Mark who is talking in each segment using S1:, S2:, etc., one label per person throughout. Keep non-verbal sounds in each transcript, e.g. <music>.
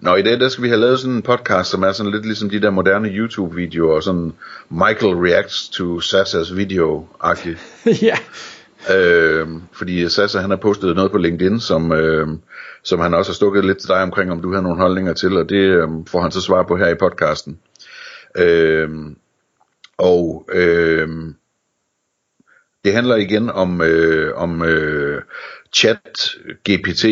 S1: Nå, i dag der skal vi have lavet sådan en podcast, som er sådan lidt ligesom de der moderne YouTube-videoer, sådan Michael reacts to Sasas video-agtigt. <laughs>
S2: ja.
S1: Øh, fordi Sasa han har postet noget på LinkedIn, som, øh, som han også har stukket lidt til dig omkring, om du har nogle holdninger til, og det øh, får han så svar på her i podcasten. Øh, og øh, det handler igen om, øh, om øh, chat GPT,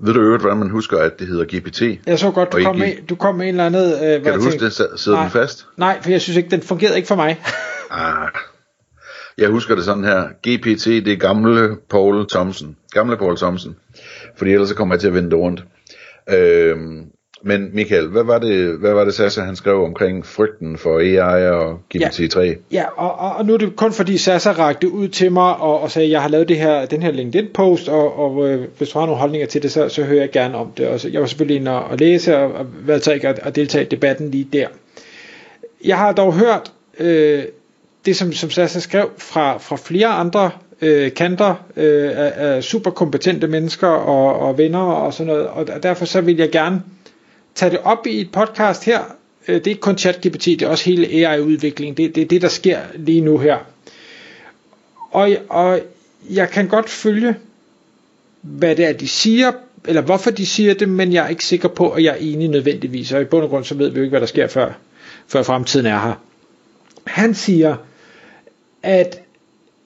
S1: ved du øvrigt, hvordan man husker, at det hedder GPT?
S2: Jeg så godt, du, kom med, du kom med en eller andet... Øh,
S1: kan du huske det? Sidder
S2: nej,
S1: den fast?
S2: Nej, for jeg synes ikke, den fungerede ikke for mig. <laughs>
S1: ah, jeg husker det sådan her. GPT, det er gamle Paul Thomsen. Gamle Paul Thomsen. Fordi ellers så kommer jeg til at vende det rundt. Øhm, men Michael, hvad var det, hvad var det Sasha han skrev omkring frygten for AI og GPT-3?
S2: Ja, ja og, og, og nu er det kun fordi Sasha rakte ud til mig og, og sagde, at jeg har lavet det her, den her LinkedIn-post, og, og øh, hvis du har nogle holdninger til det, så, så hører jeg gerne om det. Og så, jeg var selvfølgelig inde og, og læse, og, og valgte ikke at, at deltage i debatten lige der. Jeg har dog hørt øh, det, som, som Sasha skrev fra, fra flere andre øh, kanter øh, af, af super kompetente mennesker og, og venner og sådan noget, og derfor så vil jeg gerne tage det op i et podcast her. Øh, det er ikke kun ChatGPT, det er også hele AI-udviklingen. Det, det er det, der sker lige nu her. Og, og jeg kan godt følge, hvad det er, de siger, eller hvorfor de siger det, men jeg er ikke sikker på, at jeg er enig nødvendigvis. Og i bund og grund, så ved vi jo ikke, hvad der sker før, før fremtiden er her. Han siger, at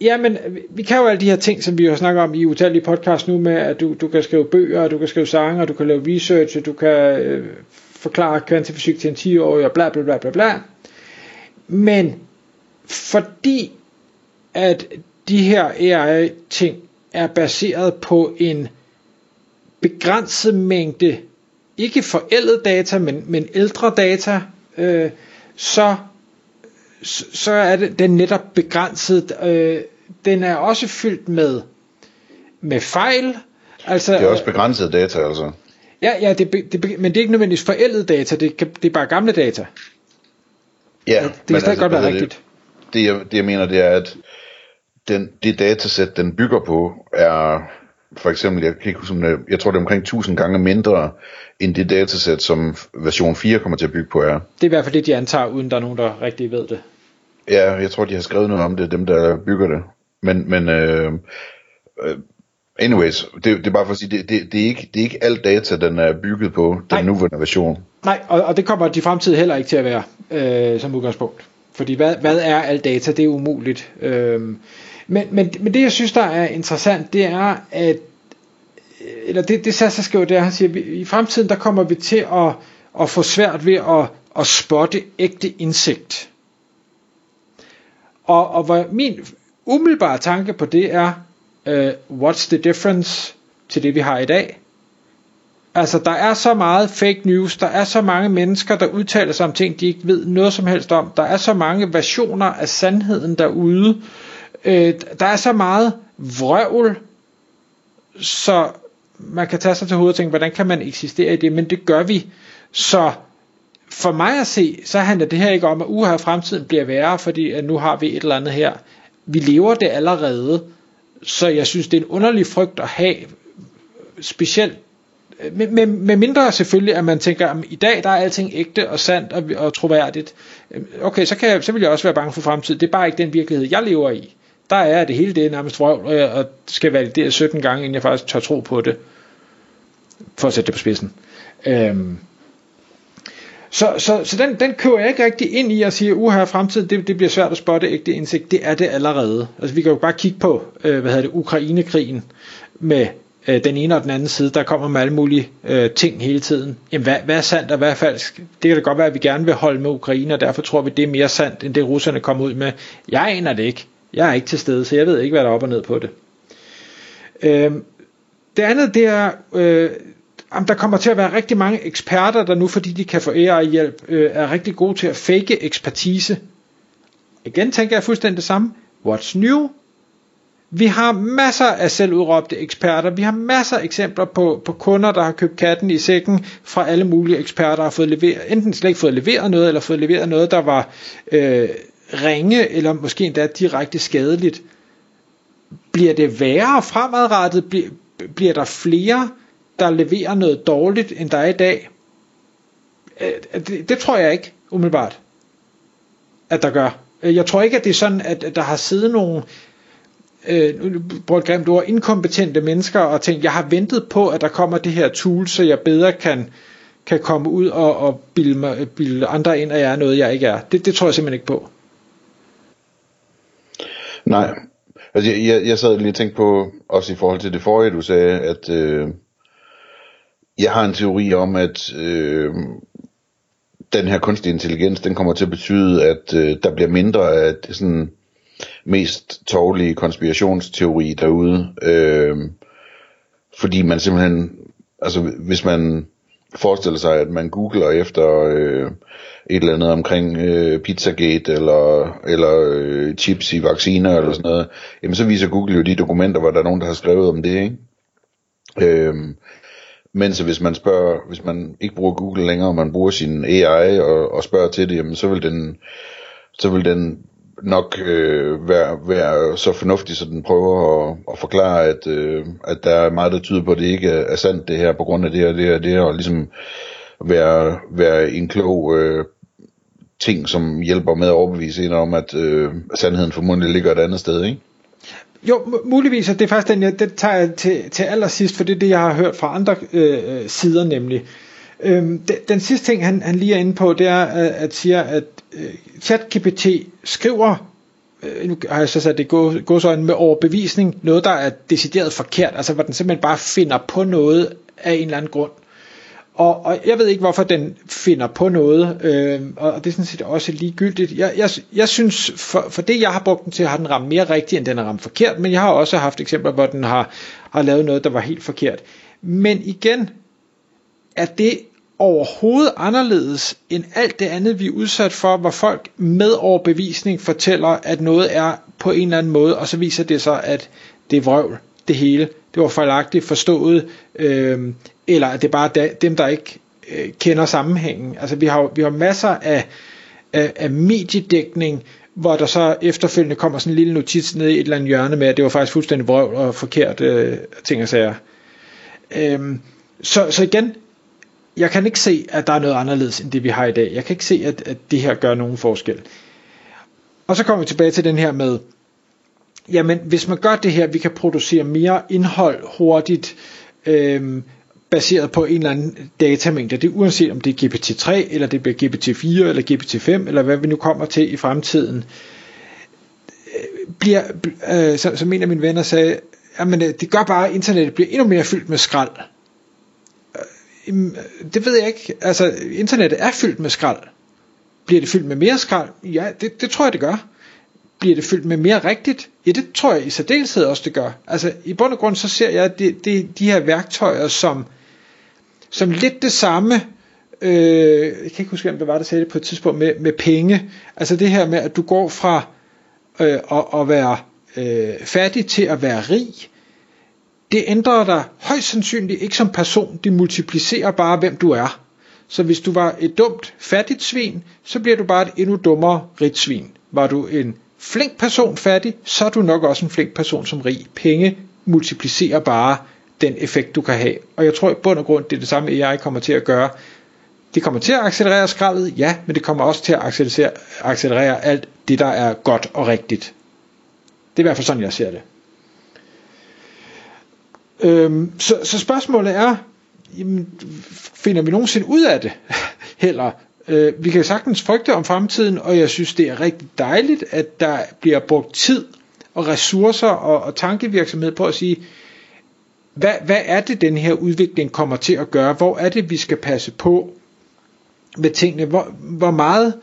S2: Jamen, vi kan jo alle de her ting, som vi har snakket om i utallige podcast nu med, at du, du kan skrive bøger, du kan skrive sange, du kan lave research, du kan øh, forklare kvantefysik til en 10-årig, og bla bla bla bla bla. Men fordi at de her AI-ting er baseret på en begrænset mængde, ikke forældet data, men, men ældre data, øh, så så er det, den netop begrænset. Øh, den er også fyldt med, med fejl. Altså,
S1: det er også begrænset data, altså.
S2: Ja, ja det, det, men det er ikke nødvendigvis forældet data, det, kan, det er bare gamle data.
S1: Ja,
S2: det kan stadig altså, godt være rigtigt.
S1: Det, det, jeg, det jeg mener, det er, at den, det datasæt, den bygger på, er for eksempel, jeg, kan ikke huske, jeg tror det er omkring 1000 gange mindre, end det datasæt, som version 4 kommer til at bygge på er.
S2: Det er i hvert fald det, de antager, uden der er nogen, der rigtig ved det.
S1: Ja, jeg tror, de har skrevet noget om det, dem der bygger det. Men, men uh, anyways, det, det er bare for at sige, det, det, det, er ikke, det er ikke alt data, den er bygget på, den Nej. nuværende version.
S2: Nej, og, og det kommer de fremtid heller ikke til at være, øh, som udgangspunkt. Fordi hvad, hvad er alt data? Det er umuligt. Øh, men, men, men det jeg synes der er interessant Det er at øh, Eller det, det Sasser skriver der Han siger I fremtiden der kommer vi til at, at få svært ved at, at spotte ægte indsigt. Og, og hvor min umiddelbare tanke på det er uh, What's the difference Til det vi har i dag? Altså der er så meget fake news Der er så mange mennesker der udtaler sig om ting De ikke ved noget som helst om. Der er så mange versioner af sandheden derude øh, der er så meget vrøvl, så man kan tage sig til hovedet og tænke, hvordan kan man eksistere i det, men det gør vi. Så for mig at se, så handler det her ikke om, at uha, fremtiden bliver værre, fordi at nu har vi et eller andet her. Vi lever det allerede, så jeg synes, det er en underlig frygt at have, specielt med, med, med mindre selvfølgelig, at man tænker, at i dag der er alting ægte og sandt og, og troværdigt. Øhm, okay, så, kan jeg, så vil jeg også være bange for fremtiden. Det er bare ikke den virkelighed, jeg lever i der er det hele det nærmest vrøvl, og jeg skal validere 17 gange, inden jeg faktisk tør tro på det, for at sætte det på spidsen. Øhm. Så, så, så den, den kører jeg ikke rigtig ind i at sige, uha, fremtiden, det, det bliver svært at spotte ægte indsigt. Det er det allerede. Altså vi kan jo bare kigge på, øh, hvad hedder det, Ukrainekrigen med øh, den ene og den anden side, der kommer med alle mulige øh, ting hele tiden. Jamen hvad, hvad er sandt og hvad er falsk? Det kan da godt være, at vi gerne vil holde med Ukraine, og derfor tror vi, det er mere sandt, end det russerne kommer ud med. Jeg aner det ikke. Jeg er ikke til stede, så jeg ved ikke, hvad der er op og ned på det. Øh, det andet, det er, øh, der kommer til at være rigtig mange eksperter, der nu, fordi de kan få AI-hjælp, øh, er rigtig gode til at fake ekspertise. Igen tænker jeg fuldstændig det samme. What's new? Vi har masser af selvudråbte eksperter. Vi har masser af eksempler på, på kunder, der har købt katten i sækken fra alle mulige eksperter, har fået leveret, enten slet ikke fået leveret noget, eller fået leveret noget, der var øh, ringe, eller måske endda direkte skadeligt. Bliver det værre fremadrettet? Bliver, bliver der flere, der leverer noget dårligt, end der er i dag? Øh, øh, det, det tror jeg ikke, umiddelbart, at der gør. Øh, jeg tror ikke, at det er sådan, at der har siddet nogle øh, nu grimt ord, inkompetente mennesker og tænkt, jeg har ventet på, at der kommer det her tool, så jeg bedre kan, kan komme ud og, og bilde, mig, bilde andre ind, at jeg er noget, jeg ikke er. Det, det tror jeg simpelthen ikke på.
S1: Nej, altså jeg, jeg, jeg sad lige og tænkte på, også i forhold til det forrige, du sagde, at øh, jeg har en teori om, at øh, den her kunstig intelligens, den kommer til at betyde, at øh, der bliver mindre af det sådan mest tårlige konspirationsteori derude. Øh, fordi man simpelthen, altså hvis man forestille sig, at man googler efter øh, et eller andet omkring øh, Pizzagate eller, eller øh, chips i vacciner eller sådan noget, jamen så viser Google jo de dokumenter, hvor der er nogen, der har skrevet om det, ikke? Øh, men så hvis man spørger, hvis man ikke bruger Google længere, og man bruger sin AI og, og spørger til det, jamen så vil den, så vil den nok øh, være, være så fornuftig, så den prøver at, at forklare, at, øh, at der er meget, der tyder på, at det ikke er sandt det her, på grund af det her, det her, det her, og ligesom være, være en klog øh, ting, som hjælper med at overbevise en om, at øh, sandheden formodentlig ligger et andet sted, ikke?
S2: Jo, muligvis, og det er faktisk den, jeg, det tager jeg til, til allersidst, for det er det, jeg har hørt fra andre øh, øh sider nemlig. Øhm, den, den sidste ting, han, han lige er inde på, det er at, at sige, at øh, ChatGPT skriver, øh, nu har jeg så sat det godsøjne med overbevisning, noget der er decideret forkert, altså hvor den simpelthen bare finder på noget af en eller anden grund. Og, og jeg ved ikke, hvorfor den finder på noget, øh, og det er sådan set også ligegyldigt. Jeg, jeg, jeg synes, for, for det jeg har brugt den til, har den ramt mere rigtigt, end den har ramt forkert, men jeg har også haft eksempler, hvor den har, har lavet noget, der var helt forkert. Men igen, er det overhovedet anderledes end alt det andet, vi er udsat for, hvor folk med overbevisning fortæller, at noget er på en eller anden måde, og så viser det sig, at det er vrøvl, det hele. Det var fejlagtigt forstået, øh, eller at det er bare dem, der ikke øh, kender sammenhængen. Altså vi har, vi har masser af, af, af mediedækning, hvor der så efterfølgende kommer sådan en lille notits ned i et eller andet hjørne med, at det var faktisk fuldstændig vrøvl og forkert øh, ting og sager. Øh, så, så igen, jeg kan ikke se, at der er noget anderledes end det, vi har i dag. Jeg kan ikke se, at, at det her gør nogen forskel. Og så kommer vi tilbage til den her med, jamen hvis man gør det her, vi kan producere mere indhold hurtigt, øhm, baseret på en eller anden datamængde. Det er uanset om det er GPT-3, eller det bliver GPT-4, eller GPT-5, eller hvad vi nu kommer til i fremtiden. Bliver, øh, så, som en af mine venner sagde, jamen øh, det gør bare, at internettet bliver endnu mere fyldt med skrald. Det ved jeg ikke. Altså, internettet er fyldt med skrald. Bliver det fyldt med mere skrald? Ja, det, det tror jeg, det gør. Bliver det fyldt med mere rigtigt? Ja, det tror jeg i særdeleshed også, det gør. Altså, i bund og grund, så ser jeg det, det, de her værktøjer som, som lidt det samme, øh, jeg kan ikke huske, hvem det var, der sagde det på et tidspunkt, med, med penge. Altså det her med, at du går fra øh, at, at være øh, fattig til at være rig, det ændrer dig højst sandsynligt ikke som person, det multiplicerer bare, hvem du er. Så hvis du var et dumt, fattigt svin, så bliver du bare et endnu dummere rigt svin. Var du en flink person fattig, så er du nok også en flink person som rig. Penge multiplicerer bare den effekt, du kan have. Og jeg tror i bund og grund, det er det samme AI kommer til at gøre. Det kommer til at accelerere skraldet, ja, men det kommer også til at accelerere, accelerere alt det, der er godt og rigtigt. Det er i hvert fald sådan, jeg ser det. Øhm, så, så spørgsmålet er, jamen, finder vi nogensinde ud af det <laughs> heller? Øh, vi kan sagtens frygte om fremtiden, og jeg synes, det er rigtig dejligt, at der bliver brugt tid og ressourcer og, og tankevirksomhed på at sige, hvad, hvad er det, den her udvikling kommer til at gøre? Hvor er det, vi skal passe på med tingene? Hvor, hvor meget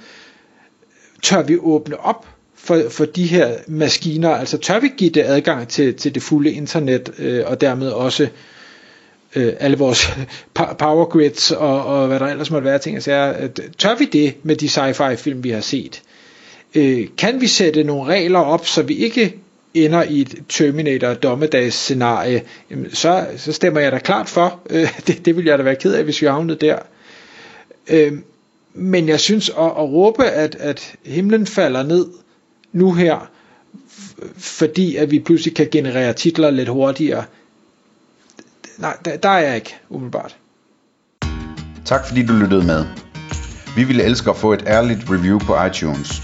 S2: tør vi åbne op for, for de her maskiner? Altså tør vi give det adgang til, til det fulde internet, øh, og dermed også øh, alle vores <laughs> power grids og, og hvad der ellers måtte være ting. Altså, øh, tør vi det med de sci-fi film, vi har set? Øh, kan vi sætte nogle regler op, så vi ikke ender i et Terminator dommedags scenarie, så, så stemmer jeg da klart for. <laughs> Øh, det, det vil jeg da være ked af, hvis vi havnede der. Øh, men jeg synes at, at råbe, at, at himlen falder ned nu her, fordi at vi pludselig kan generere titler lidt hurtigere, nej, der, der er jeg ikke umiddelbart.
S1: Tak fordi du lyttede med. Vi ville elske at få et ærligt review på iTunes.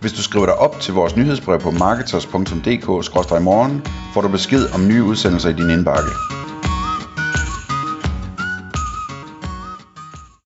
S1: Hvis du skriver dig op til vores nyhedsbrev på marketers.dk-morgen, får du besked om nye udsendelser i din indbakke.